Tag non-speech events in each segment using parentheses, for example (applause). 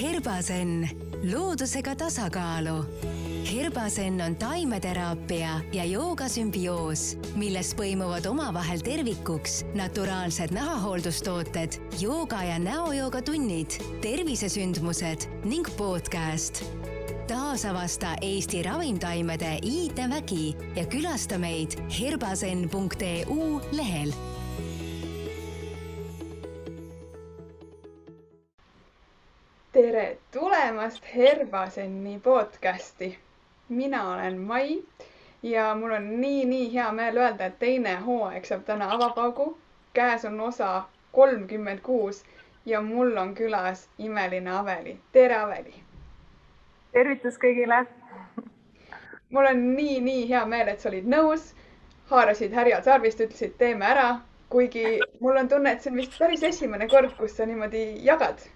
Herbasen, loodusega tasakaalu. Herbasen on taimeteraapia ja joogasümbioos, milles põimuvad omavahel tervikuks naturaalsed nahahooldustooted, jooga ja näojooga tunnid, tervisesündmused ning podcast. taasavasta Eesti ravimtaimede iidevägi ja külasta meid herbasen.eu lehel tere tulemast Herbaseni podcasti. mina olen Mai ja mul on nii-nii hea meel öelda, et teine hooaeg saab täna avapaugu. käes on osa kolmkümmend kuus ja mul on külas imeline Aveli. tere, Aveli. tervitus kõigile. mul on nii-nii hea meel, et sa olid nõus, haarasid härjal sarvist, ütlesid, teeme ära, kuigi mul on tunne, et see on vist päris esimene kord, kus sa niimoodi jagad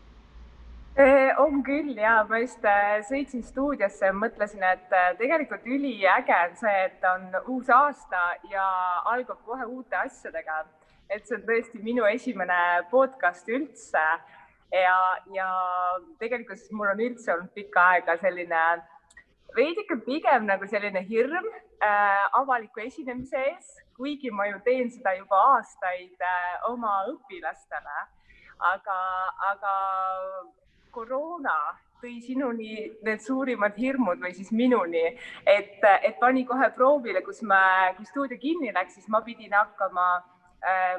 (laughs) on küll ja ma just äh, sõitsin stuudiosse mõtlesin, et äh, tegelikult üliäge on see, et on uus aasta ja algab kohe uute asjadega. et see on tõesti minu esimene podcast üldse ja, ja tegelikult siis mul on üldse olnud pikka aega selline veidike pigem nagu selline hirm äh, avaliku esinemise ees, kuigi ma ju teen seda juba aastaid äh, oma õpilastele. aga, aga koroona tõi sinuni need suurimad hirmud või siis minuni, et, et pani kohe proovile, kus me, kui stuudio kinni läks, siis ma pidin hakkama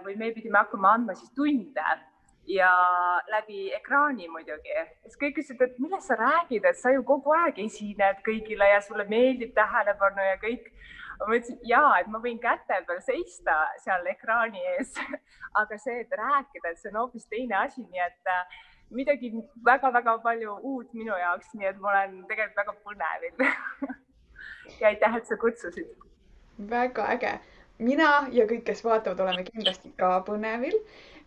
või me pidime hakkama andma siis tunde ja läbi ekraani muidugi. siis kõik ütlesid, et millest sa räägid, et sa ju kogu aeg esined kõigile ja sulle meeldib tähelepanu ja kõik. ma ütlesin ja, et ma võin käte peal seista seal ekraani ees, (laughs) aga see, et rääkida, et see on hoopis teine asi, nii et midagi väga-väga palju uut minu jaoks, nii et ma olen tegelikult väga põnevil. (laughs) Ja aitäh, et sa kutsusid. väga äge, mina ja kõik, kes vaatavad, oleme kindlasti ka põnevil.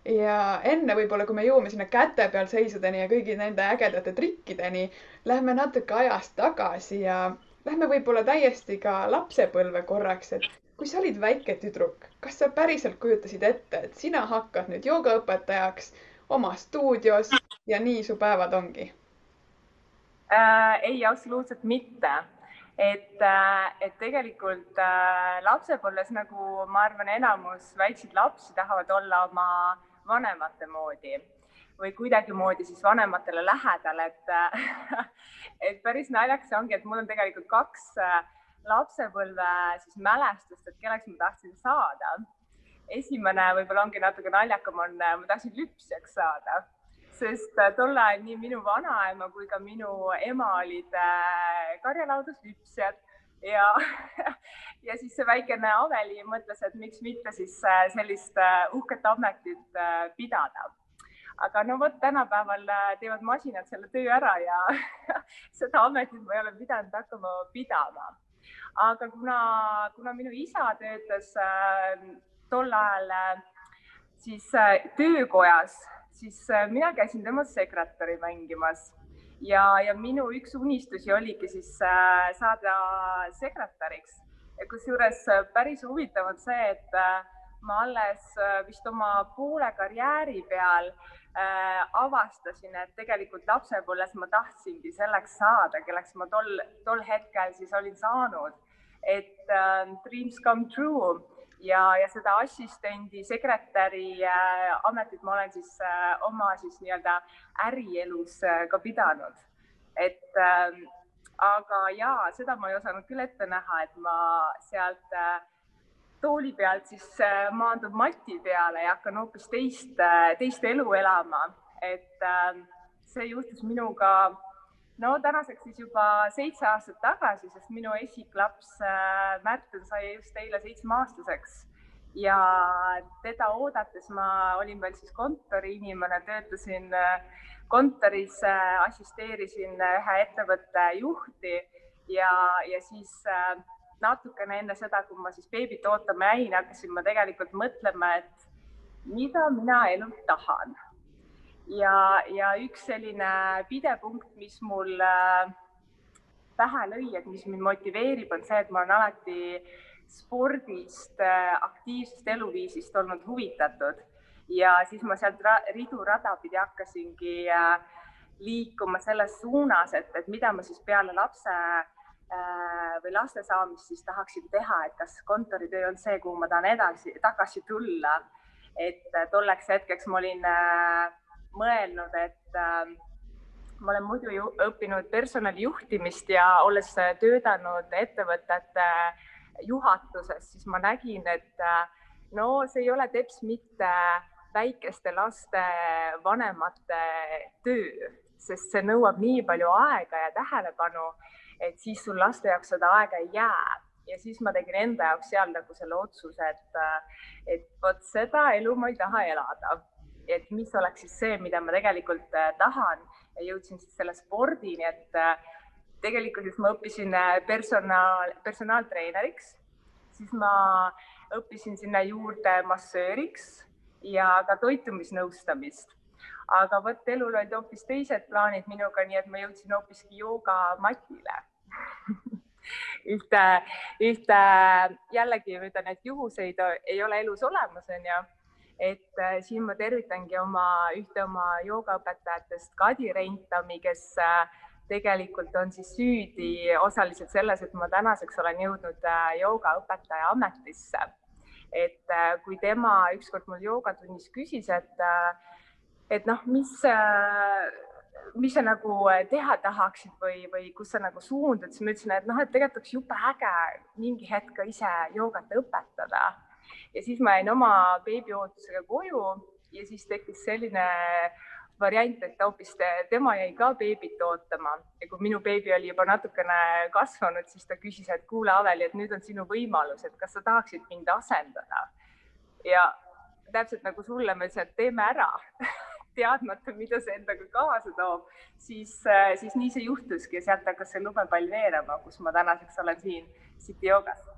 Ja enne võib-olla, kui me jõuame sinna käte peal seisudeni ja kõigi nende ägedate trikkideni, lähme natuke ajas tagasi ja lähme võib-olla täiesti ka lapsepõlve korraks, et kui sa olid väike tüdruk, kas sa päriselt kujutasid ette, et sina hakkad nüüd joogaõpetajaks oma stuudios ja nii su päevad ongi äh,? ei, absoluutselt mitte. et äh,, et tegelikult äh, lapsepõlves nagu ma arvan, enamus väikseid lapsi tahavad olla oma vanemate moodi või kuidagimoodi siis vanematele lähedal, et äh, (laughs) et päris naljakas ongi, et mul on tegelikult kaks äh, lapsepõlve siis mälestust, et kelleks ma tahtsin saada esimene võib-olla ongi natuke naljakam, on, äh, ma tahtsin lüpsjaks saada, sest äh, tol ajal nii minu vanaema kui ka minu ema olid äh, karjalaudas lüpsjad ja, (laughs) ja siis see väikene Aveli mõtles, et miks mitte siis sellist uhket ametit pidada. aga no vot, tänapäeval teevad masinad selle töö ära ja (laughs) seda ametit ma ei ole pidanud hakkama pidama. aga kuna, kuna minu isa töötas tol ajal äh, siis äh, töökojas, siis äh, mina käisin temas sekretäri mängimas ja, ja minu üks unistusi oligi siis saada sekretäriks. kusjuures päris huvitav on see, et ma alles vist oma poole karjääri peal äh, avastasin, et tegelikult lapsepõlves ma tahtsingi selleks saada, kelleks ma tol, tol hetkel siis olin saanud. et äh, dreams come true ja, ja seda assistendi, sekretäri äh, ametit ma olen siis äh, oma siis nii-öelda ärielus äh, ka pidanud. et äh, aga ja seda ma ei osanud küll ette näha, et ma sealt äh, tooli pealt siis äh, maandun mati peale ja hakkan hoopis teist äh,, teist elu elama, et äh, see juhtus minuga no tänaseks siis juba seitse aastat tagasi, sest minu esiklaps äh, Märten sai just eile seitsmeaastaseks. Ja teda oodates ma olin veel siis kontoriinimene, töötasin äh, kontoris, äh, assisteerisin ühe ettevõtte juhti. Ja, ja siis natukene enne seda, kui ma siis beebit ootama jäin, hakkasin ma tegelikult mõtlema, et mida mina elult tahan ja, ja üks selline pidepunkt, mis mul äh, pähe lõi, et mis mind motiveerib, on see, et ma olen alati spordist, äh, aktiivsest eluviisist olnud huvitatud ja siis ma sealt ridu rada pidi hakkasingi äh, liikuma selles suunas, et, et mida ma siis peale lapse või laste saamist siis tahaksin teha, et kas kontoritöö on see, kuhu ma tahan edasi, tagasi tulla. et tolleks hetkeks ma olin mõelnud, et ma olen muidu ju õppinud personalijuhtimist ja olles töötanud ettevõtete juhatuses, siis ma nägin, et no see ei ole teps mitte väikeste laste vanemate töö, sest see nõuab nii palju aega ja tähelepanu, et siis sul laste jaoks seda aega ei jää ja siis ma tegin enda jaoks seal nagu selle otsuse, et, et vot seda elu ma ei taha elada. Et mis oleks siis see, mida ma tegelikult tahan ja jõudsin siis selle spordini, et äh, tegelikult siis ma õppisin äh, personaal, personaaltreeneriks, siis ma õppisin sinna juurde massööriks ja ka toitumisnõustamist. aga vot elul olid hoopis teised plaanid minuga, nii et ma jõudsin hoopiski joogamatile (laughs) ühte, ühte jällegi ma ütlen, et juhuseid ei ole elus olemas, onju et äh, siin ma tervitangi oma ühte oma joogaõpetajatest, Kadi Reintami, kes äh, tegelikult on siis süüdi osaliselt selles, et ma tänaseks olen jõudnud äh, joogaõpetaja ametisse. et kui tema ükskord mul joogatunnis küsis, et, et noh, mis, mis sa nagu teha tahaksid või, või kus sa nagu suundud, siis ma ütlesin, et noh, et tegelikult oleks jube äge mingi hetk ka ise joogat õpetada ja siis ma jäin oma beebiootusega koju ja siis tekkis selline variant, et hoopis tema jäi ka beebit ootama ja kui minu beebi oli juba natukene kasvanud, siis ta küsis, et kuule, Aveli, et nüüd on sinu võimalus, et kas sa tahaksid mind asendada. ja täpselt nagu sulle ma ütlesin, et teeme ära (laughs) teadmata, mida see endaga kaasa toob, siis, siis nii see juhtuski ja sealt hakkas see lumepall veerema, kus ma tänaseks olen siin City Yogas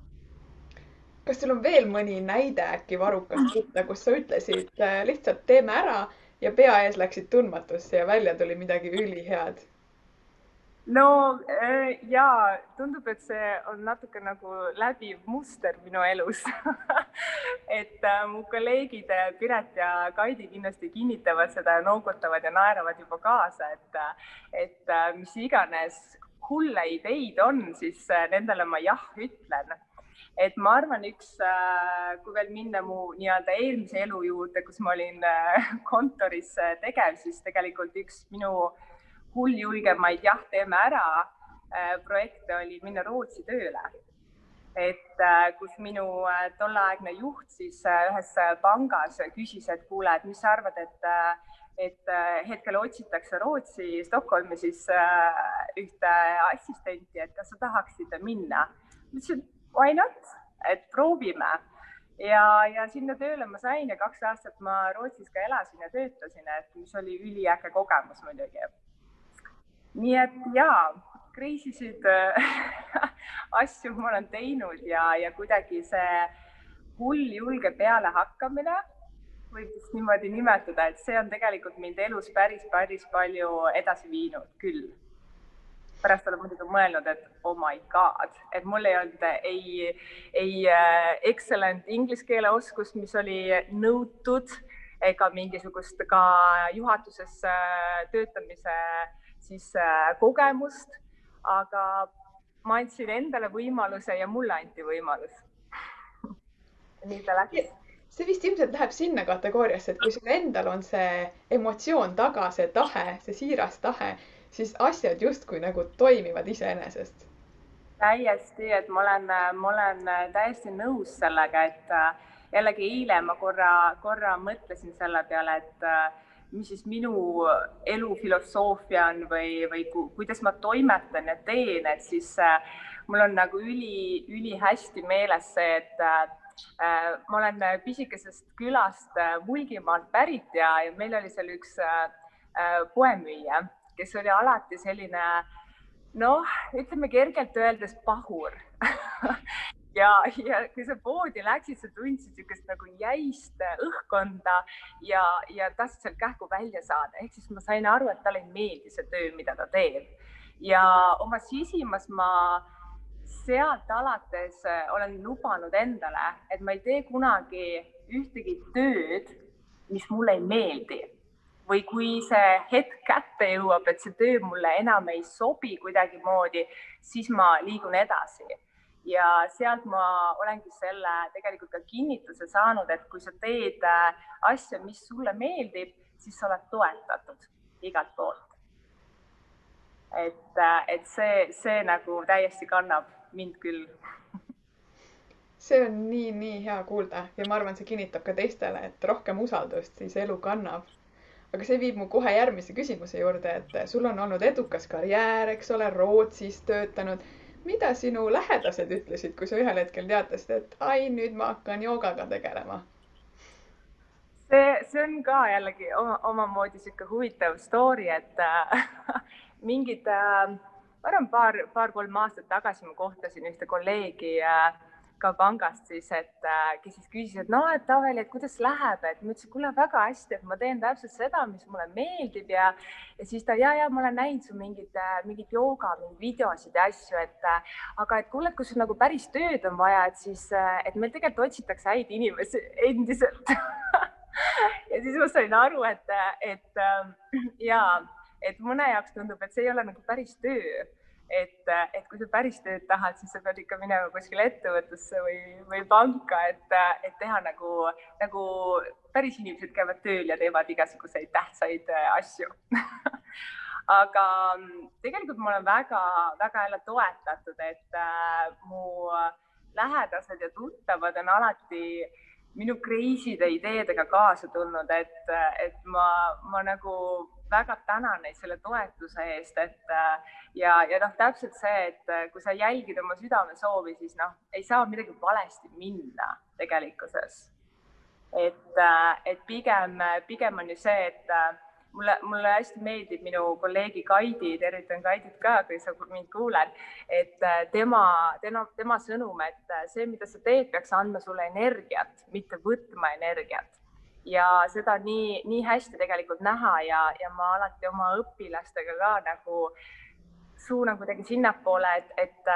kas sul on veel mõni näide äkki varrukast võtta, kus sa ütlesid äh, lihtsalt teeme ära ja pea ees läksid tundmatusse ja välja tuli midagi ülihead? no äh, ja tundub, et see on natuke nagu läbiv muster minu elus (laughs) et äh, mu kolleegid Piret ja Kaidi kindlasti kinnitavad seda ja noogutavad ja naeravad juba kaasa, et, et mis iganes hulle ideid on, siis nendele ma jah ütlen et ma arvan, üks, äh, kui veel minna mu nii-öelda eelmise elu juurde, kus ma olin äh, (laughs) kontoris äh, tegev, siis tegelikult üks minu hulljulgemaid jah, teeme ära projekte oli minna Rootsi tööle. et kus minu tolleaegne juht siis ühes pangas küsis, et kuule, et mis sa arvad, et et hetkel otsitakse Rootsi, Stockholmi siis ühte assistenti, et kas sa tahaksid minna. ma ütlesin, why not, et proovime. Ja, ja sinna tööle ma sain ja kaks aastat ma Rootsis ka elasin ja töötasin, et mis oli üliäge kogemus muidugi. nii et ja, kriisisid (laughs) asju ma olen teinud ja, ja kuidagi see hull julge pealehakkamine võib vist niimoodi nimetada, et see on tegelikult mind elus päris, päris palju edasi viinud küll pärast olen muidugi mõelnud, et oh my god, et mul ei olnud ei, ei äh, excellent inglise keele oskust, mis oli nõutud ega mingisugust ka juhatuses äh, töötamise siis äh, kogemust. aga ma andsin endale võimaluse ja mulle anti võimalus (laughs) nii ta läks see vist ilmselt läheb sinna kategooriasse, et kui sul endal on see emotsioon taga, see tahe, see siiras tahe, siis asjad justkui nagu toimivad iseenesest. täiesti, et ma olen, ma olen täiesti nõus sellega, et äh, jällegi eile ma korra, korra mõtlesin selle peale, et äh, mis siis minu elufilosoofia on või, või ku, kuidas ma toimetan ja teen, et siis äh, mul on nagu üli, ülihästi meeles see, et äh, ma olen pisikesest külast Mulgimaalt pärit ja, ja meil oli seal üks äh, poemüüja kes oli alati selline noh, ütleme kergelt öeldes pahur. (laughs) Ja, ja kui sa poodi läksid, sa tundsid niisugust nagu jäist õhkkonda ja, ja tahtsid sealt kähku välja saada, ehk siis ma sain aru, et talle ei meeldi see töö, mida ta teeb. ja oma sisimas ma sealt alates olen lubanud endale, et ma ei tee kunagi ühtegi tööd, mis mulle ei meeldi või kui see hetk kätte jõuab, et see töö mulle enam ei sobi kuidagimoodi, siis ma liigun edasi ja sealt ma olengi selle tegelikult ka kinnituse saanud, et kui sa teed äh, asja, mis sulle meeldib, siis sa oled toetatud igalt poolt. et, äh, et see, see nagu täiesti kannab mind küll see on nii, nii hea kuulda ja ma arvan, see kinnitab ka teistele, et rohkem usaldust, siis elu kannab. Aga see viib mu kohe järgmise küsimuse juurde, et sul on olnud edukas karjäär, eks ole, Rootsis töötanud mida sinu lähedased ütlesid, kui sa ühel hetkel teatasid, et ai, nüüd ma hakkan joogaga tegelema? see, see on ka jällegi oma, omamoodi sihuke huvitav story, et äh, (laughs) mingid äh,, ma arvan, paar, paar-kolm aastat tagasi ma kohtasin ühte kolleegi äh, ka pangast siis, et äh, kes siis küsis, et noh, et Aveli, et kuidas läheb, et ma ütlesin, kuule väga hästi, et ma teen täpselt seda, mis mulle meeldib ja, ja siis ta ja, ja ma olen näinud su mingit, äh, mingit jooga, mingeid videosid ja asju, et äh, aga et kuule, et kui sul nagu päris tööd on vaja, et siis, et meil tegelikult otsitakse häid inimesi endiselt. (laughs) Ja siis ma sain aru, et, et ja, et mõne jaoks tundub, et see ei ole nagu päris töö et, et kui sa päris tööd tahad, siis sa pead ikka minema kuskile ettevõttesse või, või panka, et, et teha nagu, nagu päris inimesed käivad tööl ja teevad igasuguseid tähtsaid äh, asju. (laughs) Aga tegelikult ma olen väga-väga jälle toetatud, et äh, mu lähedased ja tuttavad on alati minu crazy'de ideedega kaasa tulnud, et, et ma, ma nagu väga tänan neid selle toetuse eest, et ja, ja noh, täpselt see, et kui sa jälgid oma südamesoovi, siis noh, ei saa midagi valesti minna tegelikkuses. et, et pigem, pigem on ju see, et mulle, mulle hästi meeldib minu kolleegi Kaidi, tervitan Kaidit ka, kui sa mind kuuled, et tema, tema, tema sõnum, et see, mida sa teed, peaks andma sulle energiat, mitte võtma energiat ja seda nii, nii hästi tegelikult näha ja, ja ma alati oma õpilastega ka nagu suunan kuidagi sinnapoole, et, et,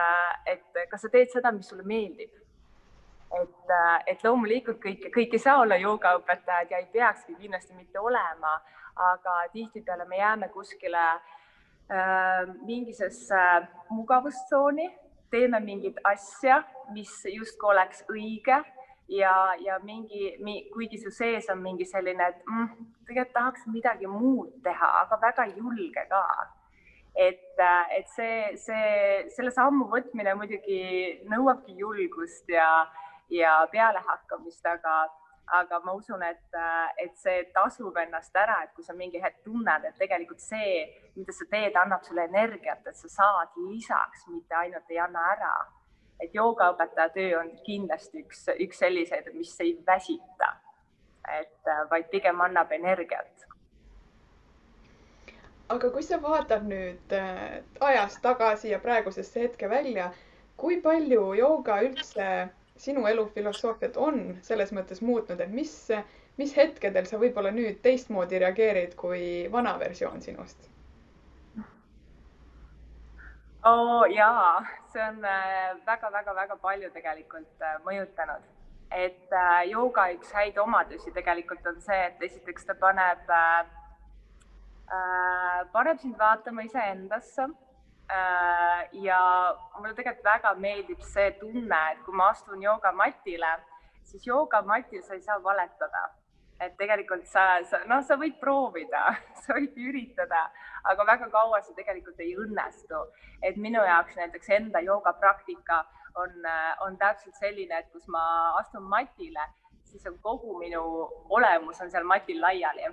et kas sa teed seda, mis sulle meeldib. et, et loomulikult kõik, kõik ei saa olla joogaõpetajad ja ei peakski kindlasti mitte olema, aga tihtipeale me jääme kuskile äh, mingisesse mugavustsooni, teeme mingit asja, mis justkui oleks õige ja, ja mingi, kuigi su sees on mingi selline, et mm, tegelikult tahaks midagi muud teha, aga väga julge ka. et, et see, see, selle sammu võtmine muidugi nõuabki julgust ja, ja pealehakkamist, aga, aga ma usun, et, et see tasub ennast ära, et kui sa mingi hetk tunned, et tegelikult see, mida sa teed, annab sulle energiat, et sa saad lisaks, mitte ainult ei anna ära et joogaõpetaja töö on kindlasti üks, üks selliseid, mis ei väsita, et äh, vaid pigem annab energiat. aga kui sa vaatad nüüd äh, ajas tagasi ja praegusesse hetke välja, kui palju jooga üldse sinu elufilosoofiat on selles mõttes muutnud, et mis, mis hetkedel sa võib-olla nüüd teistmoodi reageerid kui vana versioon sinust? oh,? jaa, see on väga-väga-väga äh, palju tegelikult äh, mõjutanud, et äh, jooga üks häid omadusi tegelikult on see, et esiteks ta paneb äh,, paneb sind vaatama iseendasse ja mulle tegelikult väga meeldib see tunne, et kui ma astun joogamatile, siis joogamatil sa ei saa valetada et tegelikult sa, sa, noh, sa võid proovida, (laughs) sa võid üritada, aga väga kaua see tegelikult ei õnnestu. et minu jaoks näiteks enda joogapraktika on, on täpselt selline, et kus ma astun matile, siis on kogu minu olemus on seal matil laiali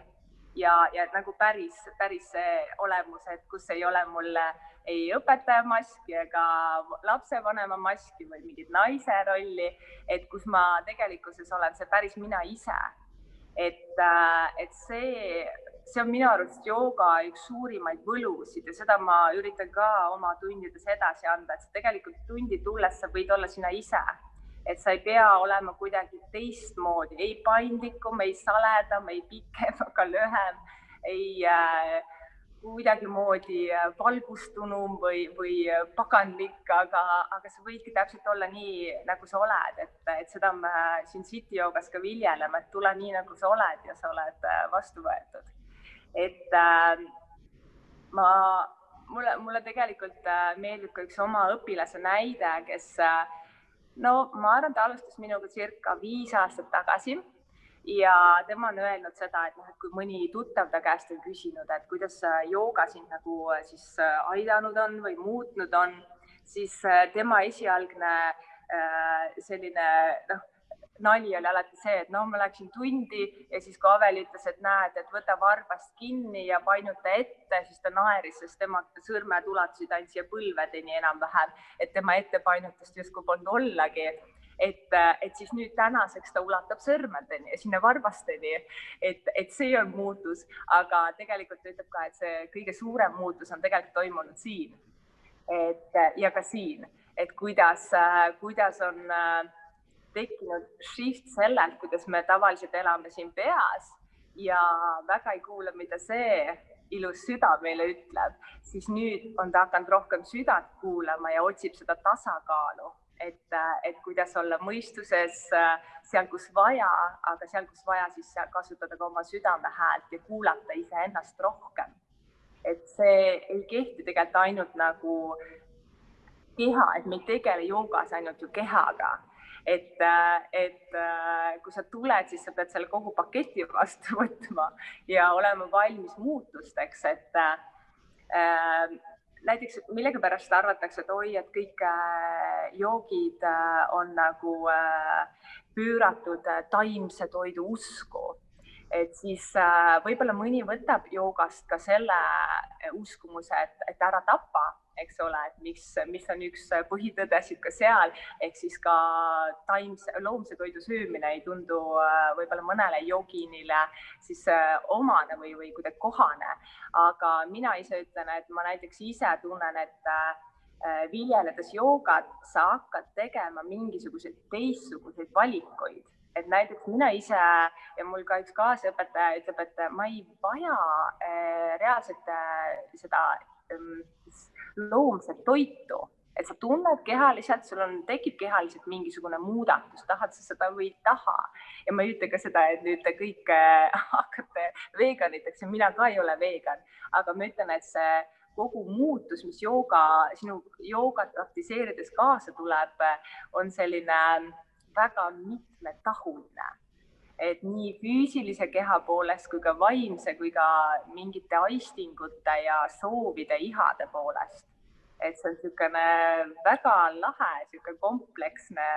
ja, ja nagu päris, päris see olemus, et kus ei ole mul ei õpetaja maski ega lapsevanema maski või mingit naise rolli, et kus ma tegelikkuses olen see päris mina ise. Et, äh, et see, see on minu arust jooga üks suurimaid võlusid ja seda ma üritan ka oma tundides edasi anda, et tegelikult tundi tulles sa võid olla sina ise, et sa ei pea olema kuidagi teistmoodi, ei paindlikum, ei saledam, ei pikem ega lühem, ei äh, kuidagimoodi äh, valgustunum või, või äh, pagandlik, aga, aga sa võidki täpselt olla nii, nagu sa oled, et, et seda me siin City joogas ka viljeleme, et tule nii, nagu sa oled ja sa oled äh, vastu võetud. et äh, ma, mulle, mulle tegelikult meeldib ka üks oma õpilase näide, kes no ma arvan, ta alustas minuga circa viis aastat tagasi ja tema on öelnud seda, et noh, et kui mõni tuttav ta käest on küsinud, et kuidas jooga sind nagu siis aidanud on või muutnud on, siis tema esialgne selline noh, nali oli alati see, et no ma läksin tundi ja siis kui Avel ütles, et näed, et võta varbast kinni ja painuta ette, siis ta naeris, sest tema sõrmed ulatusid ainult siia põlvedeni enam-vähem, et tema ettepainutust justkui polnud ollagi et, et siis nüüd tänaseks ta ulatab sõrmedeni ja sinna varvasteni, et, et see on muutus, aga tegelikult ta ütleb ka, et see kõige suurem muutus on tegelikult toimunud siin. et ja ka siin, et kuidas, kuidas on tekkinud shift sellelt, kuidas me tavaliselt elame siin peas ja väga ei kuula, mida see ilus süda meile ütleb, siis nüüd on ta hakanud rohkem südant kuulama ja otsib seda tasakaalu, et, et kuidas olla mõistuses seal, kus vaja, aga seal, kus vaja, siis kasutada ka oma südame häält ja kuulata iseennast rohkem. et see ei kehti tegelikult ainult nagu keha, et me ei tegele joogas ainult ju kehaga et, et kui sa tuled, siis sa pead selle kogu paketi (laughs) vastu võtma ja olema valmis muutusteks, et äh, näiteks millegipärast arvatakse, et oi, et kõik äh, joogid äh, on nagu äh, pööratud äh, taimse toidu usku. Et siis võib-olla mõni võtab joogast ka selle uskumuse, et, et ära tapa, eks ole, et mis, mis on üks põhitõdesid ka seal, ehk siis ka taimse, loomse toidu söömine ei tundu äh, võib-olla mõnele joginile siis omane või, või kuidagi kohane. aga mina ise ütlen, et ma näiteks ise tunnen, et viljeledes joogat, sa hakkad tegema mingisuguseid teistsuguseid valikuid et näiteks mina ise ja mul ka üks kaasõpetaja ütleb, et ma ei vaja äh, reaalselt äh, seda äh, loomset toitu, et sa tunned kehaliselt, sul on, tekib kehaliselt mingisugune muudatus, tahad sa seda või ei taha. ja ma ei ütle ka seda, et nüüd te kõik äh, (laughs) hakkate veganiteks ja mina ka ei ole vegan, aga ma ütlen, et see kogu muutus, mis jooga, sinu joogat praktiseerides kaasa tuleb, on selline väga mitmetahuline, et nii füüsilise keha poolest kui ka vaimse kui ka mingite aistingute ja soovide, ihade poolest. et see on niisugune väga lahe, niisugune kompleksne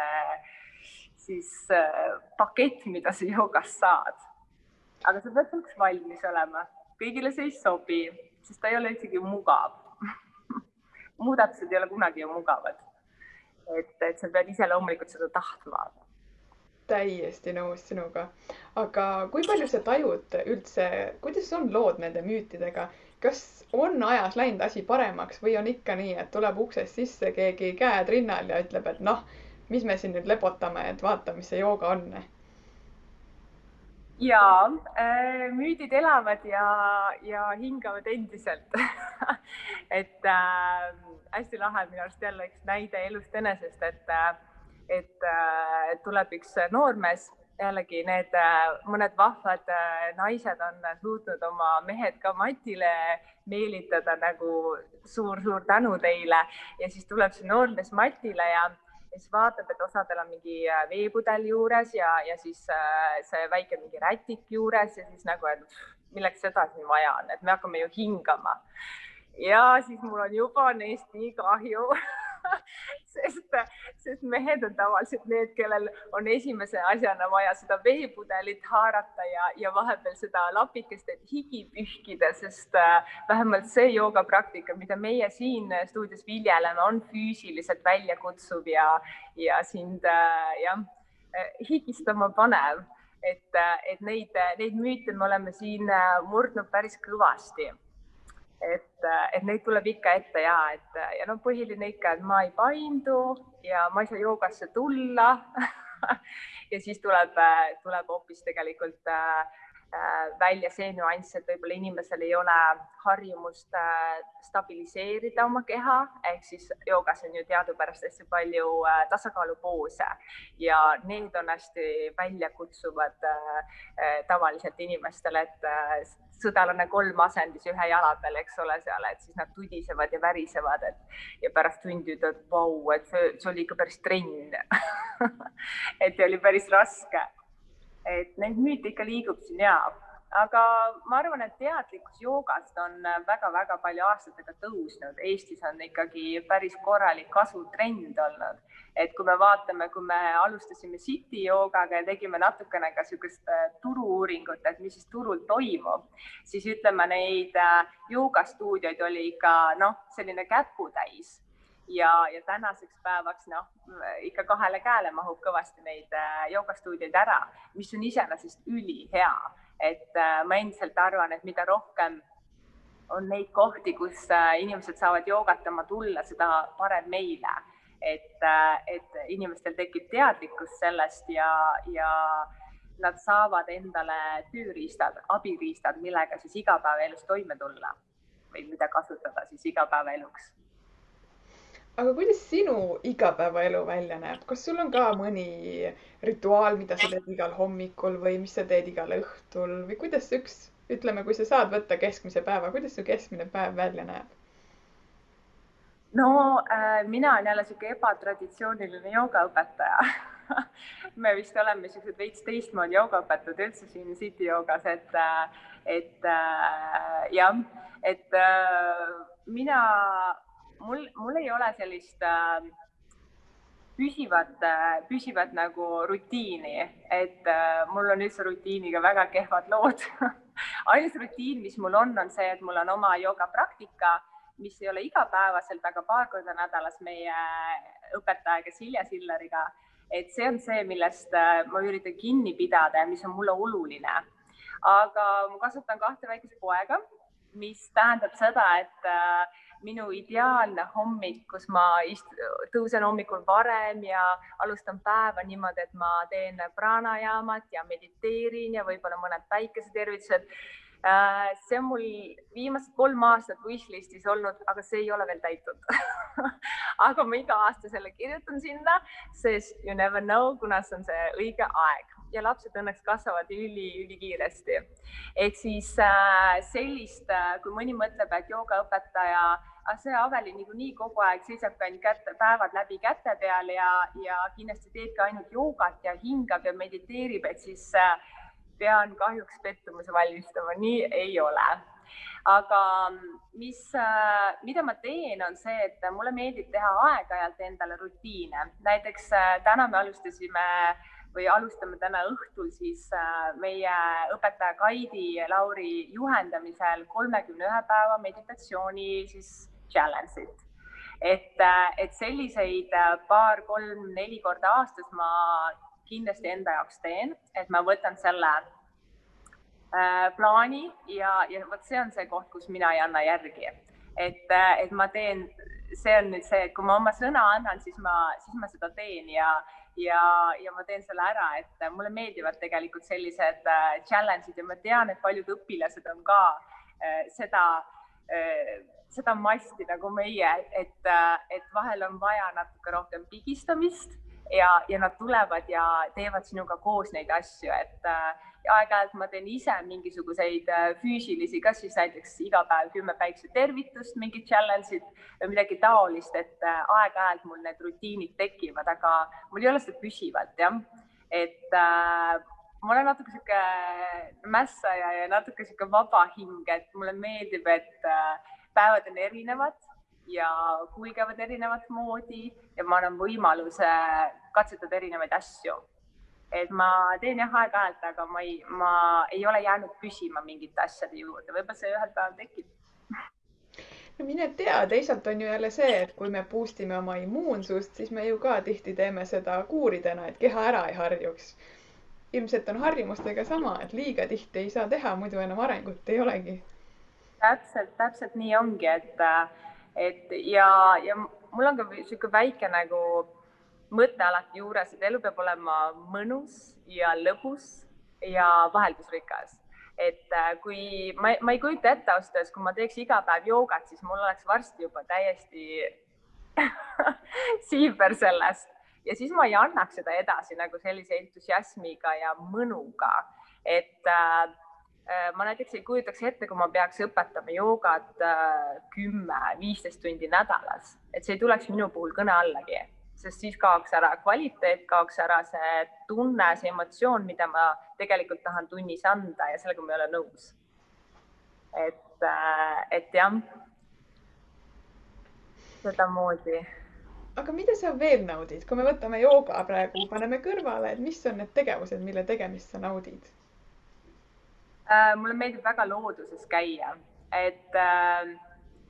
siis äh, pakett, mida sa jogast saad. aga sa pead selleks valmis olema, kõigile see ei sobi, sest ta ei ole isegi mugav (laughs) muudatused ei ole kunagi ju mugavad et, et sa pead ise loomulikult seda tahtma. Täiesti nõus sinuga. aga kui palju sa tajud üldse, kuidas on lood nende müütidega, kas on ajas läinud asi paremaks või on ikka nii, et tuleb uksest sisse keegi käed rinnal ja ütleb, et noh, mis me siin nüüd lepotame, et vaata, mis see jooga on? Ja äh, müüdid elavad ja, ja hingavad endiselt. (laughs) Et äh, hästi lahe minu arust jälle üks näide elust enesest, et, et tuleb üks noormees, jällegi need mõned vahvad naised on suutnud oma mehed ka matile meelitada nagu suur-suur tänu teile. Ja siis tuleb see noormees matile ja siis vaatab, et osadel on mingi veepudel juures ja, ja siis see väike mingi rätik juures ja siis nagu, et milleks seda siin vaja on, et me hakkame ju hingama. Ja siis mul on juba neist nii kahju (laughs) (laughs) sest, sest mehed on tavaliselt need, kellel on esimese asjana vaja seda veepudelit haarata ja, ja vahepeal seda lapikest, et higi pühkida, sest äh, vähemalt see joogapraktika, mida meie siin stuudios viljeleme, on füüsiliselt väljakutsuv ja, ja sind äh, jah, äh, higistama panev. et, et neid, neid müüte me oleme siin murdnud päris kõvasti et, et neid tuleb ikka ette ja et ja no põhiline ikka, et ma ei paindu ja ma ei saa joogasse tulla. (laughs) Ja siis tuleb, tuleb hoopis tegelikult Äh, välja see nüanss, et võib-olla inimesel ei ole harjumust äh, stabiliseerida oma keha, ehk siis joogas on ju teadupärast hästi palju äh, tasakaalupoose. Ja need on hästi väljakutsuvad tavaliselt inimestele, et sõdalane kolm asendis ühe jala peal, eks ole, seal, et siis nad tudisevad ja värisevad, et ja pärast tundi ütlevad, vau, et see oli ikka päris trenn. (laughs) Et oli päris raske et neid müüte ikka liigub siin ja, aga ma arvan, et teadlikkus joogast on väga-väga palju aastatega tõusnud. Eestis on ikkagi päris korralik kasvutrend olnud, et kui me vaatame, kui me alustasime City joogaga ja tegime natukene ka niisugust äh, turu-uuringut, et mis siis turul toimub, siis ütleme, neid äh, joogastuudioid oli ikka noh, selline käputäis ja, ja tänaseks päevaks noh, ikka kahele käele mahub kõvasti neid äh, joogastuudioid ära, mis on iseenesest ülihea, et äh, ma endiselt arvan, et mida rohkem on neid kohti, kus äh, inimesed saavad joogatama tulla, seda parem meile, et, et inimestel tekib teadlikkus sellest ja, ja nad saavad endale tööriistad, abiriistad, millega siis igapäevaelus toime tulla või mida kasutada siis igapäevaeluks aga kuidas sinu igapäevaelu välja näeb, kas sul on ka mõni rituaal, mida sa teed igal hommikul või mis sa teed igal õhtul? Või kuidas üks, ütleme, kui sa saad võtta keskmise päeva, kuidas su keskmine päev välja näeb? no äh, mina olen jälle sihuke ebatraditsiooniline joogaõpetaja. (laughs) Me vist oleme siuksed veits teistmoodi joogaõpetajad üldse siin City joogas, et, äh, et äh, jah, et äh, mina mul, mul ei ole sellist äh, püsivat äh,, püsivat nagu rutiini, et äh, mul on üldse rutiiniga väga kehvad lood (laughs) ainus rutiin, mis mul on, on see, et mul on oma jogapraktika, mis ei ole igapäevaselt, aga paar korda nädalas meie õpetajaga Silja Silleriga. et see on see, millest äh, ma üritan kinni pidada ja mis on mulle oluline. aga ma kasutan kahte väikest poega, mis tähendab seda, et äh, minu ideaalne hommik, kus ma ist-, tõusen hommikul varem ja alustan päeva niimoodi, et ma teen pranajaamat ja mediteerin ja võib-olla mõned päikesetervitused. Äh, see on mul viimased kolm aastat wishlist'is olnud, aga see ei ole veel täitunud (laughs) aga ma iga aasta selle kirjutan sinna, sest you never know, kuna see on see õige aeg ja lapsed õnneks kasvavad üli-ülikiiresti. ehk siis äh, sellist, äh, kui mõni mõtleb, et joogaõpetaja, see Aveli niikuinii kogu aeg seisabki ainult kätte, päevad läbi käte peal ja, ja kindlasti teebki ainult joogat ja hingab ja mediteerib, et siis äh, pean kahjuks pettumuse valmistama, nii ei ole aga mis, mida ma teen, on see, et mulle meeldib teha aeg-ajalt endale rutiine. näiteks täna me alustasime äh, või alustame täna õhtul siis äh, meie õpetaja Kaidi Lauri juhendamisel kolmekümne ühe päeva meditatsiooni siis challenge'it. et, äh, et selliseid äh, paar-kolm-neli korda aastas ma kindlasti enda jaoks teen, et ma võtan selle plaani ja, ja vot see on see koht, kus mina ei anna järgi, et, et ma teen, see on nüüd see, et kui ma oma sõna annan, siis ma, siis ma seda teen ja, ja, ja ma teen selle ära, et mulle meeldivad tegelikult sellised äh, challenge'id ja ma tean, et paljud õpilased on ka äh, seda äh, seda masti nagu meie, et, et vahel on vaja natuke rohkem pigistamist ja, ja nad tulevad ja teevad sinuga koos neid asju, et aeg-ajalt ma teen ise mingisuguseid äh, füüsilisi, kas siis näiteks iga päev kümme päiksetervitust, mingid challenge'id või midagi taolist, et äh, aeg-ajalt mul need rutiinid tekivad, aga mul ei ole seda püsivalt jah, et äh, ma olen natuke sihuke mässaja ja natuke sihuke vaba hing, et mulle meeldib, et äh, päevad on erinevad ja kulgevad erinevat moodi ja ma annan võimaluse katsetada erinevaid asju et ma teen jah aeg-ajalt, aga ma ei, ma ei ole jäänud püsima mingite asjade juurde, võib-olla see ühel päeval tekib. no mine tea, teisalt on ju jälle see, et kui me boost ime oma immuunsust, siis me ju ka tihti teeme seda kuuridena, et keha ära ei harjuks. ilmselt on harjumustega sama, et liiga tihti ei saa teha, muidu enam arengut ei olegi. täpselt, täpselt nii ongi, et, et ja, ja mul on ka niisugune väike nagu mõte alati juures, et elu peab olema mõnus ja lõbus ja vaheldusrikas. et äh, kui ma, ma ei kujuta ette ausalt öeldes, kui ma teeks iga päev joogat, siis mul oleks varsti juba täiesti (laughs) siiber sellest. Ja siis ma ei annaks seda edasi nagu sellise entusiasmiga ja mõnuga, et äh, äh ma näiteks ei kujutaks ette, kui ma peaks õpetama joogat äh, kümme, viisteist tundi nädalas, et see ei tuleks minu puhul kõne allagi sest siis kaoks ära kvaliteet, kaoks ära see tunne, see emotsioon, mida ma tegelikult tahan tunnis anda ja sellega ma ei ole nõus. et, äh, et jah, sedamoodi. aga mida sa veel naudid, kui me võtame jooga praegu, paneme kõrvale, et mis on need tegevused, mille tegemist sa naudid? Äh, mulle meeldib väga looduses käia, et äh,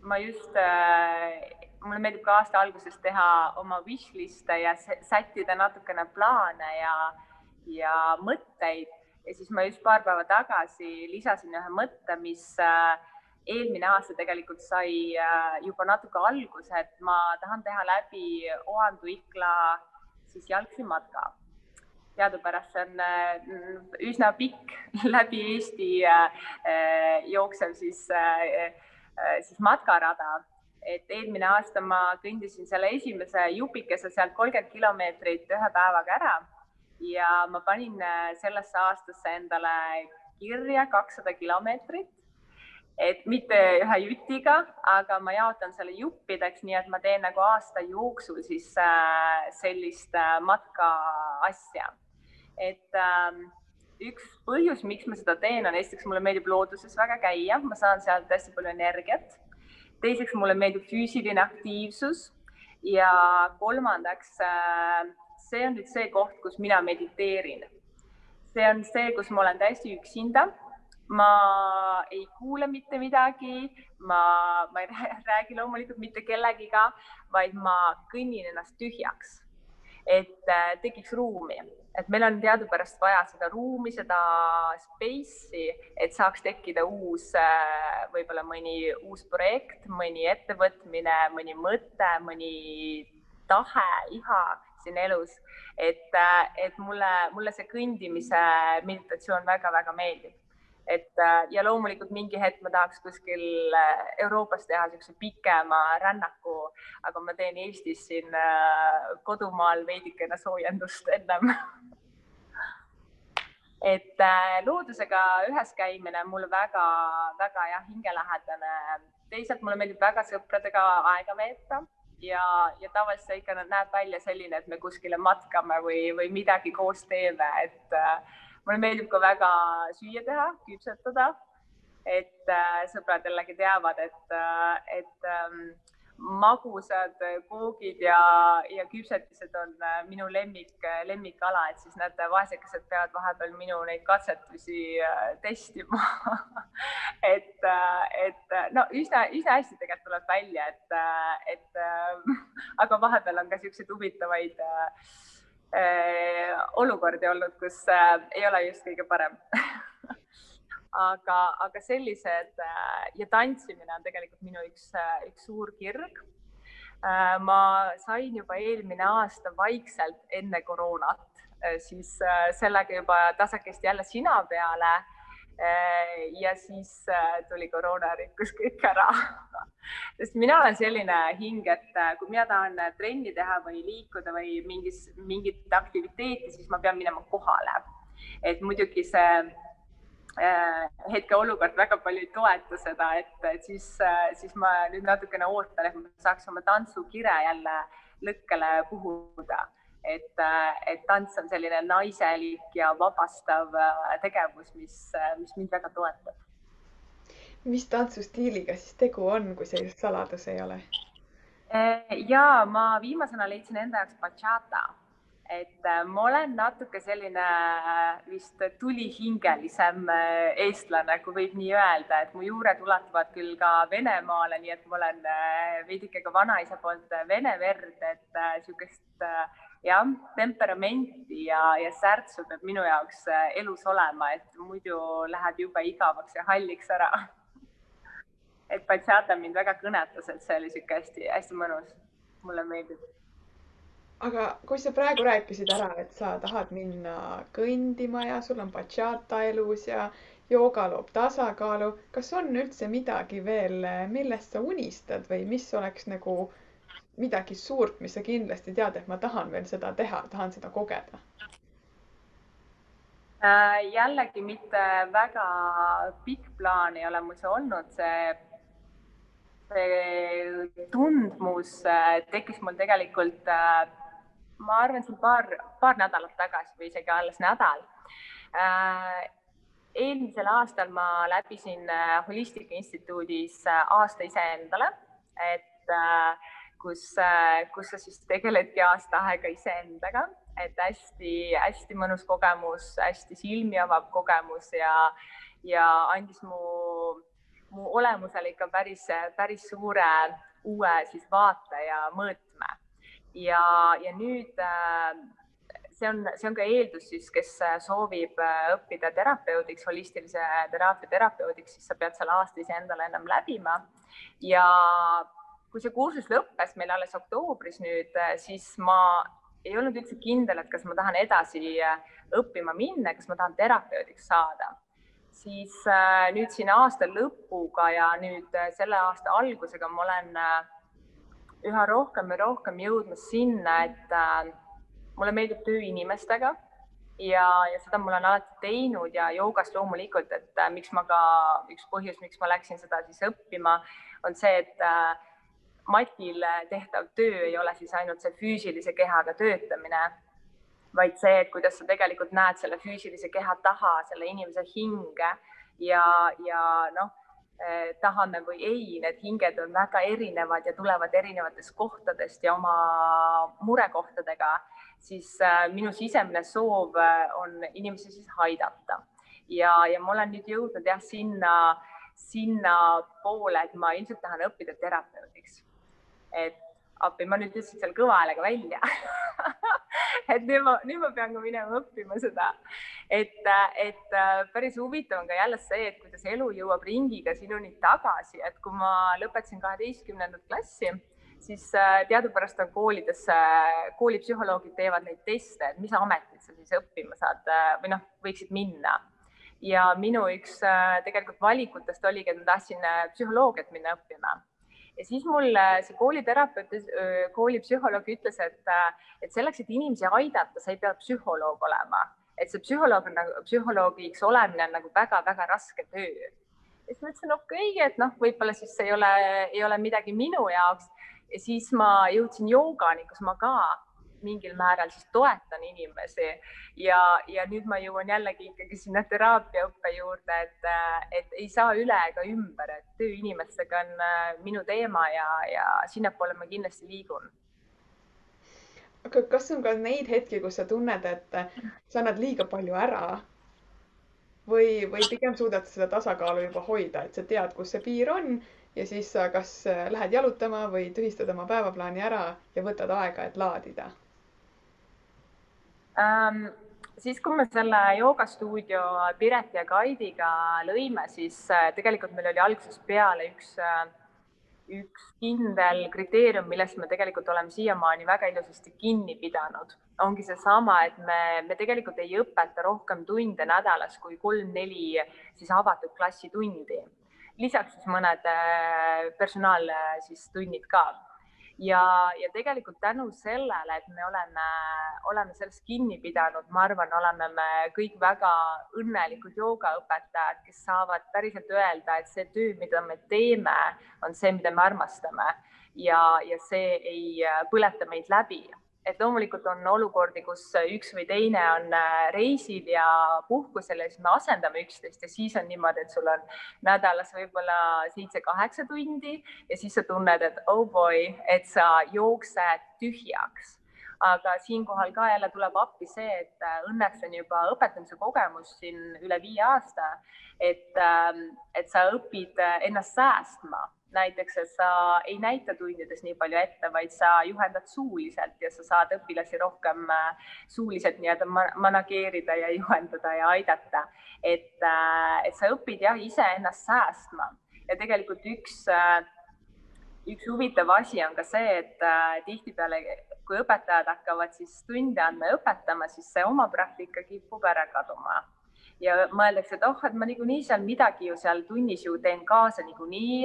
ma just mulle meeldib ka aasta alguses teha oma wish list'e ja sättida natukene plaane ja, ja mõtteid ja siis ma just paar päeva tagasi lisasin ühe mõtte, mis äh, eelmine aasta tegelikult sai äh, juba natuke alguse, et ma tahan teha läbi Oandu-Ikla siis jalgsimatka. teadupärast see on äh, üsna pikk (laughs) läbi Eesti jooksev siis, siis matkarada et eelmine aasta ma kõndisin selle esimese jupikese sealt kolmkümmend kilomeetrit ühe päevaga ära ja ma panin äh, sellesse aastasse endale kirja kakssada kilomeetrit. et mitte ühe jutiga, aga ma jaotan selle juppideks, nii et ma teen nagu aasta jooksul siis äh, sellist äh, matka asja. et ähm, üks põhjus, miks ma seda teen, on esiteks mulle meeldib looduses väga käia, ma saan sealt hästi palju energiat teiseks mulle meeldib füüsiline aktiivsus ja kolmandaks, äh, see on nüüd see koht, kus mina mediteerin. see on see, kus ma olen täiesti üksinda. ma ei kuule mitte midagi, ma, ma ei (laughs) räägi loomulikult mitte kellegiga, vaid ma kõnnin ennast tühjaks et äh, tekiks ruumi, et meil on teadupärast vaja seda ruumi, seda space'i, et saaks tekkida uus, äh, võib-olla mõni uus projekt, mõni ettevõtmine, mõni mõte, mõni tahe, iha siin elus. et, äh, et mulle, mulle see kõndimise meditatsioon väga-väga meeldib et äh, ja loomulikult mingi hetk ma tahaks kuskil äh, Euroopas teha niisuguse pikema rännaku, aga ma teen Eestis siin äh, kodumaal veidikene soojendust ennem (laughs) et loodusega ühes käimine on mulle väga-väga jah, hingelähedane. teisalt mulle meeldib väga sõpradega aega veeta ja, ja tavaliselt see ikka näeb välja selline, et me kuskile matkame või, või midagi koos teeme, et äh, mulle meeldib ka väga süüa teha, küpsetada. et äh, sõbrad jällegi teavad, et äh,, et ähm, magusad koogid ja, ja küpsetised on äh, minu lemmik, lemmikala, et siis need vaesekesed peavad vahepeal minu neid katsetusi äh, testima (laughs) et, äh, et no üsna, üsna hästi tegelikult tuleb välja, et, et (laughs) aga vahepeal on ka siukseid huvitavaid äh, Äh, olukordi olnud, kus äh, ei ole just kõige parem (laughs) aga, aga sellised äh, ja tantsimine on tegelikult minu üks, üks suur kirg. ma sain juba eelmine aasta vaikselt enne koroonat, siis sellega juba tasakesti jälle sina peale Äh, ja siis äh, tuli koroona, rikkus kõik ära (laughs) sest mina olen selline hing, et äh, kui mina tahan trenni teha või liikuda või mingis, mingit aktiviteeti, siis ma pean minema kohale. et muidugi see hetkeolukord väga palju ei toeta seda, et, et siis, siis ma nüüd natukene ootan, et ma saaks oma tantsukire jälle lõkkele puhuda et, et tants on selline naiselik ja vabastav äh, tegevus, mis, äh, mis mind väga toetab. mis tantsustiiliga siis tegu on, kui see just saladus ei ole? Äh, ja ma viimasena leidsin enda jaoks bachata, et ma olen natuke selline vist tulihingelisem eestlane, kui võib nii öelda, et mu juured ulatuvad küll ka Venemaale, nii et ma olen veidike ka vanaisa poolt vene verd, et niisugust äh, jah, temperamenti ja, ja särtsu peab minu jaoks äh, elus olema, et muidu läheb jube igavaks ja halliks ära. (laughs) et bachata mind väga kõnetas, et see oli sihuke hästi-hästi mõnus. mulle meeldib. aga kui sa praegu rääkisid ära, et sa tahad minna kõndima ja sul on bachata elus ja, jooga loob tasakaalu. kas on üldse midagi veel, millest sa unistad või mis oleks nagu midagi suurt, mis sa kindlasti tead, et ma tahan veel seda teha, tahan seda kogeda? Äh, jällegi mitte väga pikk plaan ei ole mul see olnud, see, see tundmus äh, tekkis mul tegelikult, äh, ma arvan, siin paar, paar nädalat tagasi või isegi alles nädal. eelmisel aastal ma läbisin Holistika Instituudis aasta iseendale, et kus, kus sa siis tegeledki aasta aega iseendaga et hästi-hästi mõnus kogemus, hästi silmi avav kogemus ja, ja andis mu, mu olemusele ikka päris, päris suure uue siis vaate ja mõõtme. ja, ja nüüd see on, see on ka eeldus siis, kes soovib õppida terapeudiks, holistilise teraapia terapeudiks, siis sa pead selle aasta iseendale ennem läbima ja kui see kursus lõppes meil alles oktoobris nüüd, siis ma ei olnud üldse kindel, et kas ma tahan edasi äh, õppima minna, kas ma tahan terapeudiks saada. siis äh, nüüd siin aasta lõpuga ja nüüd äh, selle aasta algusega ma olen üha rohkem ja rohkem jõudmas sinna, et mulle meeldib töö inimestega ja, ja seda ma olen alati teinud ja joogas loomulikult, et miks ma ka, üks põhjus, miks ma läksin seda siis õppima, on see, et matil tehtav töö ei ole siis ainult see füüsilise kehaga töötamine, vaid see, et kuidas sa tegelikult näed selle füüsilise keha taha, selle inimese hinge ja, ja noh eh,, tahame või ei, need hinged on väga erinevad ja tulevad erinevatest kohtadest ja oma murekohtadega, siis eh, minu sisemine soov eh, on inimesi siis aidata ja, ja ma olen nüüd jõudnud jah, sinna, sinnapoole, et ma ilmselt tahan õppida terapeudiks et appi, ma nüüd ütlesin seal kõva häälega välja. (laughs) Et nüüd ma, nüüd ma pean ka minema õppima seda. et, et päris huvitav on ka jälle see, et kuidas elu jõuab ringiga sinuni tagasi, et kui ma lõpetasin kaheteistkümnendat klassi, siis äh, teadupärast on koolides, koolipsühholoogid teevad neid teste, et mis ametit sa siis õppima saad äh, või noh, võiksid minna. Ja minu üks äh, tegelikult valikutest oligi, et ma tahtsin psühholoogiat minna õppima ja siis mulle see kooliterapeut, koolipsühholoog ütles, et, et selleks, et inimesi aidata, sa ei pea psühholoog olema, et see psühholoog nagu, psühholoogiks olemine on nagu väga-väga raske töö. ja siis ma ütlesin, okei okay,, et noh, võib-olla siis ei ole, ei ole midagi minu jaoks. ja siis ma jõudsin joogani, kus ma ka mingil määral siis toetan inimesi. Ja, ja nüüd ma jõuan jällegi ikkagi sinna teraapiaõppe juurde, et, et ei saa üle ega ümber, et töö inimestega on äh, minu teema ja, ja sinnapoole ma kindlasti liigun. Aga kas on ka neid hetki, kus sa tunned, et sa annad liiga palju ära? Või, või pigem suudad seda tasakaalu juba hoida, et sa tead, kus see piir on ja siis sa kas lähed jalutama või tühistad oma päevaplaani ära ja võtad aega, et laadida ähm,? siis, kui me selle joogastuudio Pireti ja Kaidiga lõime, siis äh, tegelikult meil oli algusest peale üks, äh, üks kindel kriteerium, millest me tegelikult oleme siiamaani väga ilusasti kinni pidanud. ongi seesama, et me, me tegelikult ei õpeta rohkem tunde nädalas kui kolm-neli siis avatud klassitundi. lisaks siis mõned äh, personaal siis tunnid ka ja, ja tegelikult tänu sellele, et me oleme, oleme sellest kinni pidanud, ma arvan, oleme me kõik väga õnnelikud joogaõpetajad, kes saavad päriselt öelda, et see töö, mida me teeme, on see, mida me armastame. Ja, ja see ei põleta meid läbi et loomulikult on olukordi, kus üks või teine on äh, reisil ja puhkusel ja siis me asendame üksteist ja siis on niimoodi, et sul on nädalas võib-olla seitse-kaheksa tundi ja siis sa tunned, et oh boy, et sa jooksed tühjaks. Aga siinkohal ka jälle tuleb appi see, et äh, õnneks on juba õpetamise kogemus siin üle viie aasta, et, ähm, et sa õpid äh, ennast säästma näiteks, et sa ei näita tundides nii palju ette, vaid sa juhendad suuliselt ja sa saad õpilasi rohkem äh, suuliselt nii-öelda manageerida ja (laughs) juhendada ja aidata. et, äh, et sa õpid jah, iseennast säästma ja tegelikult üks, äh, üks huvitav asi on ka see, et tihtipeale, kui õpetajad hakkavad siis tunde andma ja õpetama, siis see oma praktika kipub ära kaduma ja mõeldakse, et oh, et ma niikuinii seal midagi ju seal tunnis ju teen kaasa niikuinii.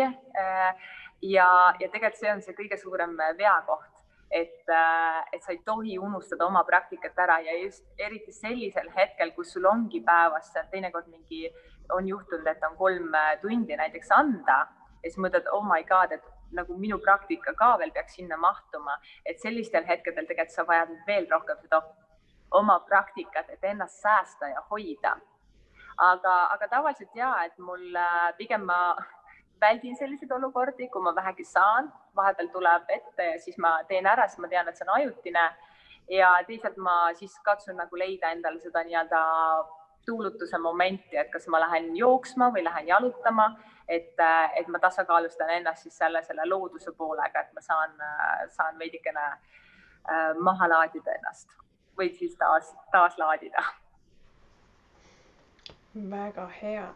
ja, ja tegelikult see on see kõige suurem veakoht, et, et sa ei tohi unustada oma praktikat ära ja just eriti sellisel hetkel, kus sul ongi päevas teinekord mingi, on juhtunud, et on kolm tundi näiteks anda ja siis mõtled, oh my god, et nagu minu praktika ka veel peaks sinna mahtuma, et sellistel hetkedel tegelikult sa vajad veel rohkem seda oma praktikat, et ennast säästa ja hoida. Aga, aga tavaliselt ja, et mul äh, pigem ma väldin selliseid olukordi, kui ma vähegi saan, vahepeal tuleb ette ja siis ma teen ära, sest ma tean, et see on ajutine. ja teisalt ma siis katsun nagu leida endale seda nii-öelda tuulutuse momenti, et kas ma lähen jooksma või lähen jalutama, et, et ma tasakaalustan ennast siis selle, selle looduse poolega, et ma saan, saan veidikene äh, maha laadida ennast või siis taas, taaslaadida. Väga hea.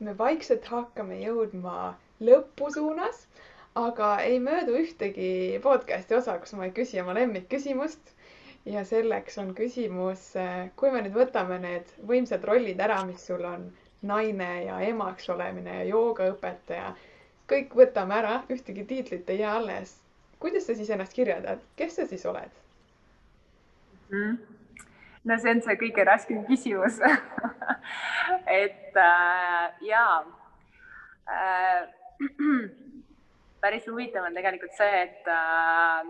me vaikselt hakkame jõudma lõpu suunas, aga ei möödu ühtegi podcast'i osa, kus ma ei küsi oma lemmikküsimust ja selleks on küsimus, kui me nüüd võtame need võimsad rollid ära, mis sul on, naine ja emaks olemine ja joogaõpetaja, kõik võtame ära, ühtegi tiitlit ei jää alles. kuidas sa siis ennast kirjeldad, kes sa siis oled mm.? No see on see kõige raskem küsimus (laughs) et äh, jaa äh, (clears throat) päris huvitav on tegelikult see, et äh,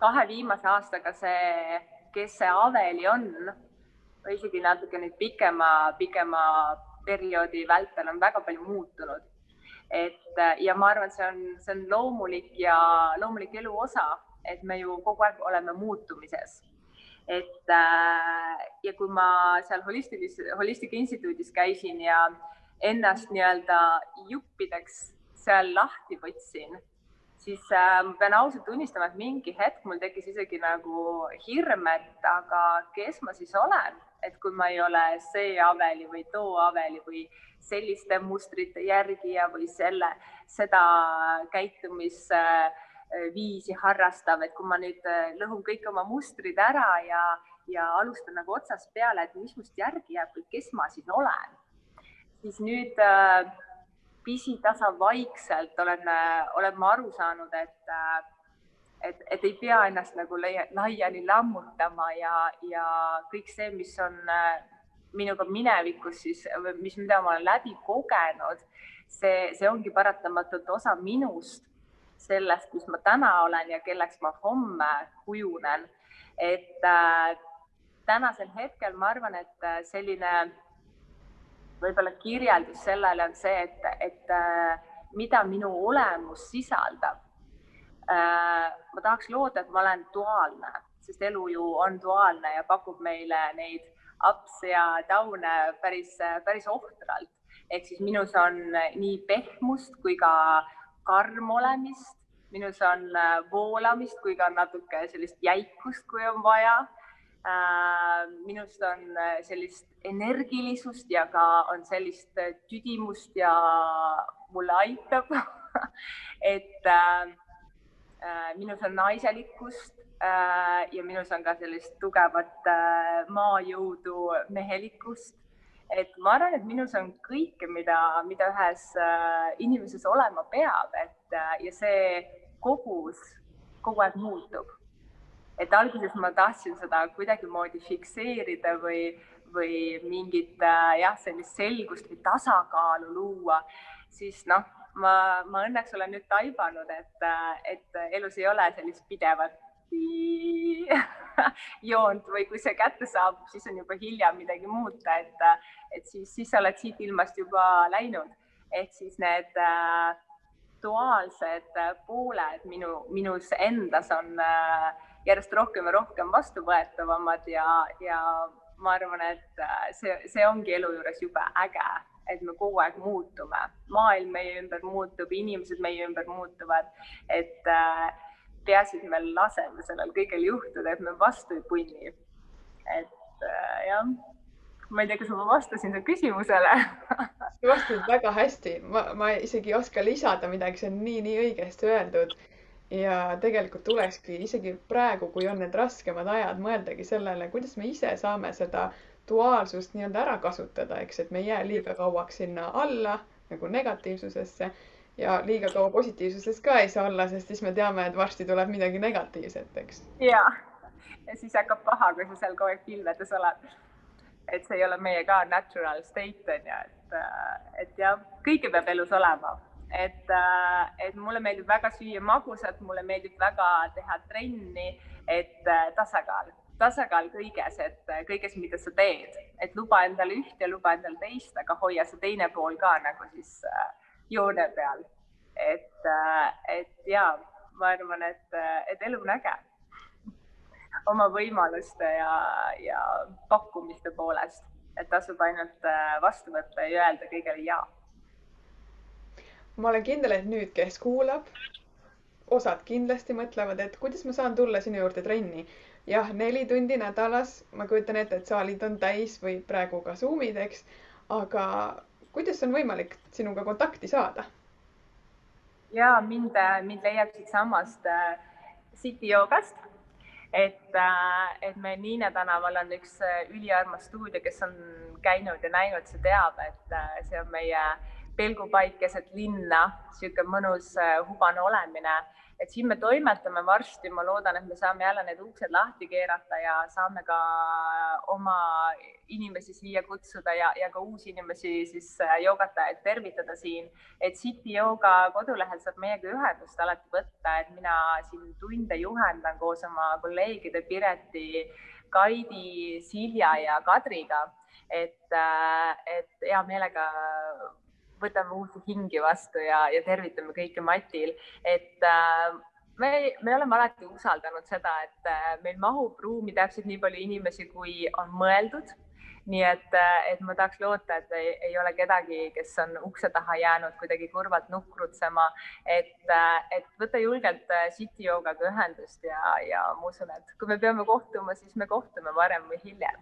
kahe viimase aastaga see, kes see Aveli on või isegi natuke nüüd pikema, pikema perioodi vältel on väga palju muutunud. et ja ma arvan, see on, see on loomulik ja loomulik elu osa, et me ju kogu aeg oleme muutumises. Et ja kui ma seal holistilis, Holistika Instituudis käisin ja ennast nii-öelda juppideks seal lahti võtsin siis äh, ma pean ausalt tunnistama, et mingi hetk mul tekkis isegi nagu hirm, et aga kes ma siis olen, et kui ma ei ole see Aveli või too Aveli või selliste mustrite järgija või selle, seda käitumisviisi harrastav, et kui ma nüüd äh, lõhun kõik oma mustrid ära ja, ja alustan nagu otsast peale, et mis must järgi jääb või kes ma siis olen, siis nüüd äh, pisitasa vaikselt olen, olen ma aru saanud, et, et, et ei pea ennast nagu laiali lammutama ja, ja kõik see, mis on minuga minevikus siis, mis, mida ma olen läbi kogenud, see, see ongi paratamatult osa minust, sellest, mis ma täna olen ja kelleks ma homme kujunen. et äh, tänasel hetkel ma arvan, et selline võib-olla kirjeldus sellele on see, et, et äh, mida minu olemus sisaldab. Äh, ma tahaks loota, et ma olen duaalne, sest elu ju on duaalne ja pakub meile neid ups'e ja down'e päris, päris ohtralt. ehk siis minus on nii pehmust kui ka karm olemist, minus on äh, voolamist kui ka natuke sellist jäikust, kui on vaja. Äh, minust on äh, sellist energilisust ja ka on sellist tüdimust ja mulle aitab. (laughs) Et minus on naiselikkust ja minus on ka sellist tugevat maajõudu mehelikkust. Et ma arvan, et minus on kõike, mida, mida ühes äh, inimeses olema peab, et äh, ja see kogus kogu aeg muutub. Et alguses ma tahtsin seda kuidagimoodi fikseerida või, või mingit äh, jah, sellist selgust või tasakaalu luua, siis noh, ma, ma õnneks olen nüüd taibanud, et, et elus ei ole sellist pidevat (laughs) joont või kui see kätte saabub, siis on juba hilja midagi muuta, et, et siis, siis sa oled siit ilmast juba läinud. ehk siis need äh, duaalsed pooled minu, minus endas on äh, järjest rohkem ja rohkem vastuvõetavamad ja, ja ma arvan, et äh, see, see ongi elu juures jube äge, et me kogu aeg muutume, maailm meie ümber muutub, inimesed meie ümber muutuvad, et äh, peaasi, et me laseme sellel kõigel juhtuda, et me vastu ei punni. et äh, jah, ma ei tea, kas ma vastasin su küsimusele. (laughs) Sa vastasid väga hästi, ma, ma isegi ei oska lisada midagi, see on nii, nii õigesti öeldud. Ja tegelikult tulekski isegi praegu, kui on need raskemad ajad, mõeldagi sellele, kuidas me ise saame seda duaalsust nii-öelda ära kasutada, eks, et me ei jää liiga kauaks sinna alla nagu negatiivsusesse ja liiga kaua positiivsuses ka ei saa olla, sest siis me teame, et varsti tuleb midagi negatiivset, eks. ja, ja siis hakkab paha, kui sa seal kogu aeg pilvedes oled. et see ei ole meie ka natural state on ju, et, et jah, kõike peab elus olema et, et mulle meeldib väga süüa magusat, mulle meeldib väga teha trenni, et tasakaal tasakaal kõiges, et kõiges, mida sa teed, et luba endale üht ja luba endale teist, aga hoia see teine pool ka nagu siis äh, joone peal. et, äh, et ja ma arvan, et, et elu on äge oma võimaluste ja, ja pakkumiste poolest, et tasub ainult äh, vastu võtta ja öelda kõigele ja. ma olen kindel, et nüüd, kes kuulab, osad kindlasti mõtlevad, et kuidas ma saan tulla sinu juurde trenni jah, neli tundi nädalas, ma kujutan ette, et saalid on täis või praegu ka Zoom'id, eks. aga kuidas on võimalik sinuga kontakti saada? ja mind, mind leiab siitsamast äh, City joogast. et äh,, et meil Niine tänaval on üks äh, üliarmas stuudio, kes on käinud ja näinud, see teab, et äh, see on meie pelgupaik keset linna, niisugune mõnus äh, hubane olemine et siin me toimetame varsti, ma loodan, et me saame jälle need uksed lahti keerata ja saame ka oma inimesi siia kutsuda ja, ja ka uusi inimesi siis äh, joogatajaid tervitada siin. et City Yoga kodulehel saab meiega ühendust alati võtta, et mina siin tunde juhendan koos oma kolleegide Pireti, Kaidi, Silja ja Kadriga. et, äh, et hea meelega võtame uusi hingi vastu ja, ja tervitame kõiki Matil, et äh, me, me oleme alati usaldanud seda, et äh, meil mahub ruumi täpselt nii palju inimesi, kui on mõeldud. nii et, äh, et ma tahaks loota, et ei, ei ole kedagi, kes on ukse taha jäänud kuidagi kurvalt nuhkrutsema, et, äh, et võta julgelt City Yogaga ühendust ja, ja ma usun, et kui me peame kohtuma, siis me kohtume varem või hiljem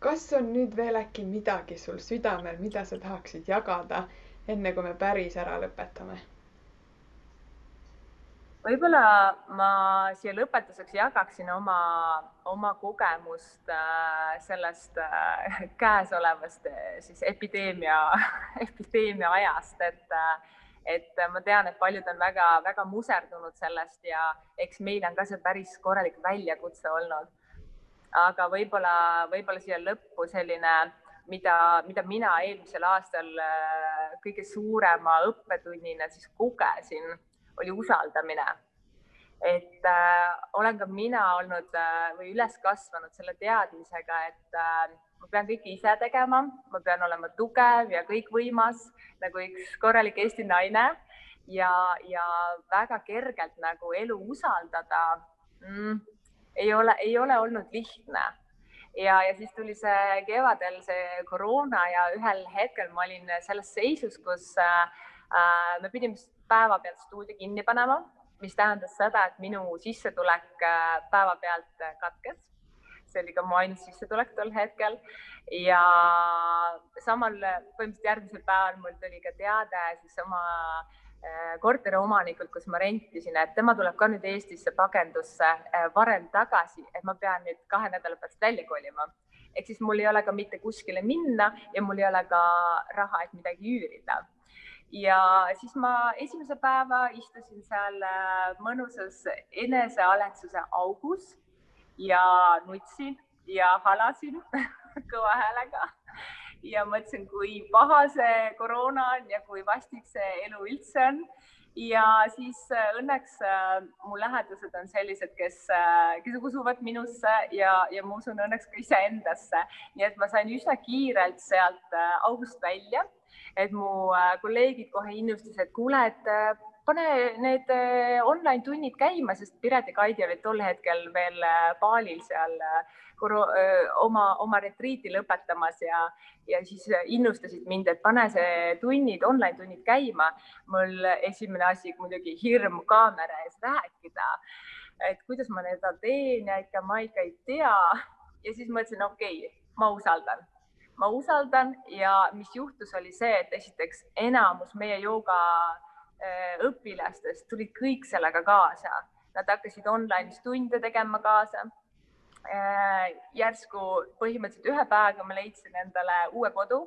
kas on nüüd veel äkki midagi sul südamel, mida sa tahaksid jagada, enne kui me päris ära lõpetame? võib-olla ma siia lõpetuseks jagaksin oma, oma kogemust äh, sellest äh, käesolevast äh, siis epideemia, (laughs) epideemia ajast, et et ma tean, et paljud on väga-väga muserdunud sellest ja eks meil on ka see päris korralik väljakutse olnud aga võib-olla, võib-olla siia lõppu selline, mida, mida mina eelmisel aastal äh, kõige suurema õppetunnina siis kogesin, oli usaldamine. et äh, olen ka mina olnud äh, või üles kasvanud selle teadmisega, et äh, ma pean kõike ise tegema, ma pean olema tugev ja kõikvõimas nagu üks korralik Eesti naine ja, ja väga kergelt nagu elu usaldada mm, ei ole, ei ole olnud lihtne. ja, ja siis tuli see kevadel see koroona ja ühel hetkel ma olin selles seisus, kus äh, me pidime päevapealt stuudio kinni panema, mis tähendas seda, et minu sissetulek äh, päevapealt katkes see oli ka mu ainus sissetulek tol hetkel ja samal põhimõtteliselt järgmisel päeval mul tuli ka teade siis oma Äh, korteriomanikult, kus ma rentisin, et tema tuleb ka nüüd Eestisse pagendusse äh, varem tagasi, et ma pean nüüd kahe nädala pärast välja kolima. ehk siis mul ei ole ka mitte kuskile minna ja mul ei ole ka raha, et midagi üürida. ja siis ma esimese päeva istusin seal äh, mõnusas enesealetsuse augus ja nutsin ja halasin (laughs) kõva häälega ja mõtlesin, kui paha see koroona on ja kui vastik see elu üldse on. ja siis äh, õnneks äh, mu lähedased on sellised, kes, äh, kes usuvad minusse ja, ja ma usun õnneks ka iseendasse, nii et ma sain üsna kiirelt sealt august välja et mu kolleegid kohe innustasid, et kuule, et pane need online tunnid käima, sest Piret ja Kaidi olid tol hetkel veel baalil seal oma, oma retriiti lõpetamas ja, ja siis innustasid mind, et pane see tunnid, online tunnid käima. mul esimene asi muidugi hirm kaamera ees rääkida, et kuidas ma seda teen ja ikka ma ikka ei tea. ja siis mõtlesin, okei okay,, ma usaldan, ma usaldan ja mis juhtus, oli see, et esiteks enamus meie jooga äh, õpilastest tulid kõik sellega kaasa, nad hakkasid online'is tunde tegema kaasa äh, järsku põhimõtteliselt ühe päevaga ma leidsin endale uue kodu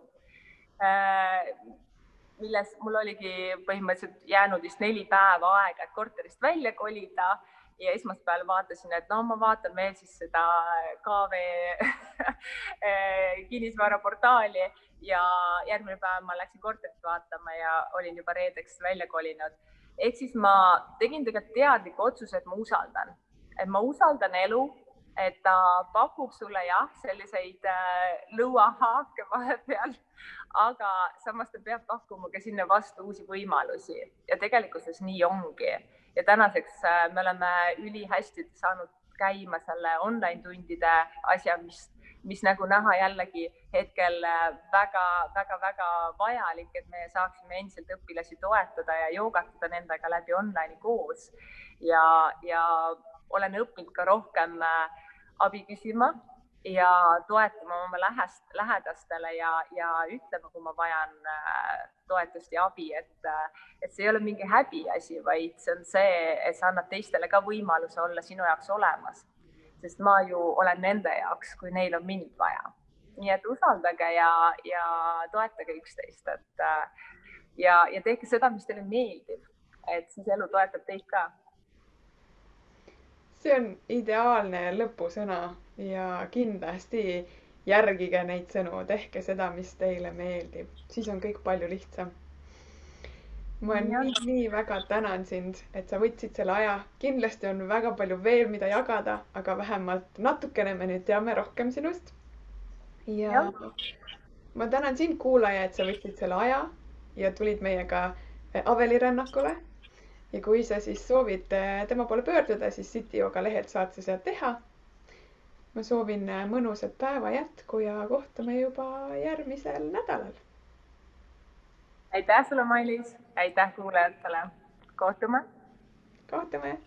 äh,, milles mul oligi põhimõtteliselt jäänud vist neli päeva aega, et korterist välja kolida ja esmaspäeval vaatasin, et no ma vaatan veel siis seda KV kinnisvaraportaali ja järgmine päev ma läksin korterit vaatama ja olin juba reedeks välja kolinud. ehk siis ma tegin tegelikult teadliku otsuse, et ma usaldan, et ma usaldan elu, et ta pakub sulle jah, selliseid äh, lõuahaake (laughs) vahepeal, aga samas ta peab pakkuma ka sinna vastu uusi võimalusi. Ja tegelikkuses nii ongi. Ja tänaseks äh, me oleme ülihästi saanud käima selle online tundide asja, mis, mis nagu näha jällegi hetkel väga-väga-väga äh, vajalik, et me saaksime endiselt õpilasi toetada ja joogatada nendega läbi online'i koos. Ja, ja olen õppinud ka rohkem äh, abi küsima ja toetama oma lähest, lähedastele ja, ja ütlema, kui ma vajan äh, toetust ja abi, et, äh, et see ei ole mingi häbiasi, vaid see on see, et sa annad teistele ka võimaluse olla sinu jaoks olemas. sest ma ju olen nende jaoks, kui neil on mind vaja. nii et usaldage ja, ja toetage üksteist, et äh, ja, ja tehke seda, mis teile meeldib, et siis elu toetab teid ka see on ideaalne lõpusõna ja kindlasti järgige neid sõnu, tehke seda, mis teile meeldib, siis on kõik palju lihtsam. ma nii, nii väga tänan sind, et sa võtsid selle aja. kindlasti on väga palju veel, mida jagada, aga vähemalt natukene me nüüd teame rohkem sinust. ja, ma tänan sind, kuulaja, et sa võtsid selle aja ja tulid meiega Aveli rännakule ja kui sa siis soovid äh, tema poole pöörduda, siis City Yoga lehelt saad sa seda teha. ma soovin äh, mõnusat päeva jätku ja kohtume juba järgmisel nädalal. aitäh sulle, Mailis, aitäh kuulajatele. kohtume. kohtume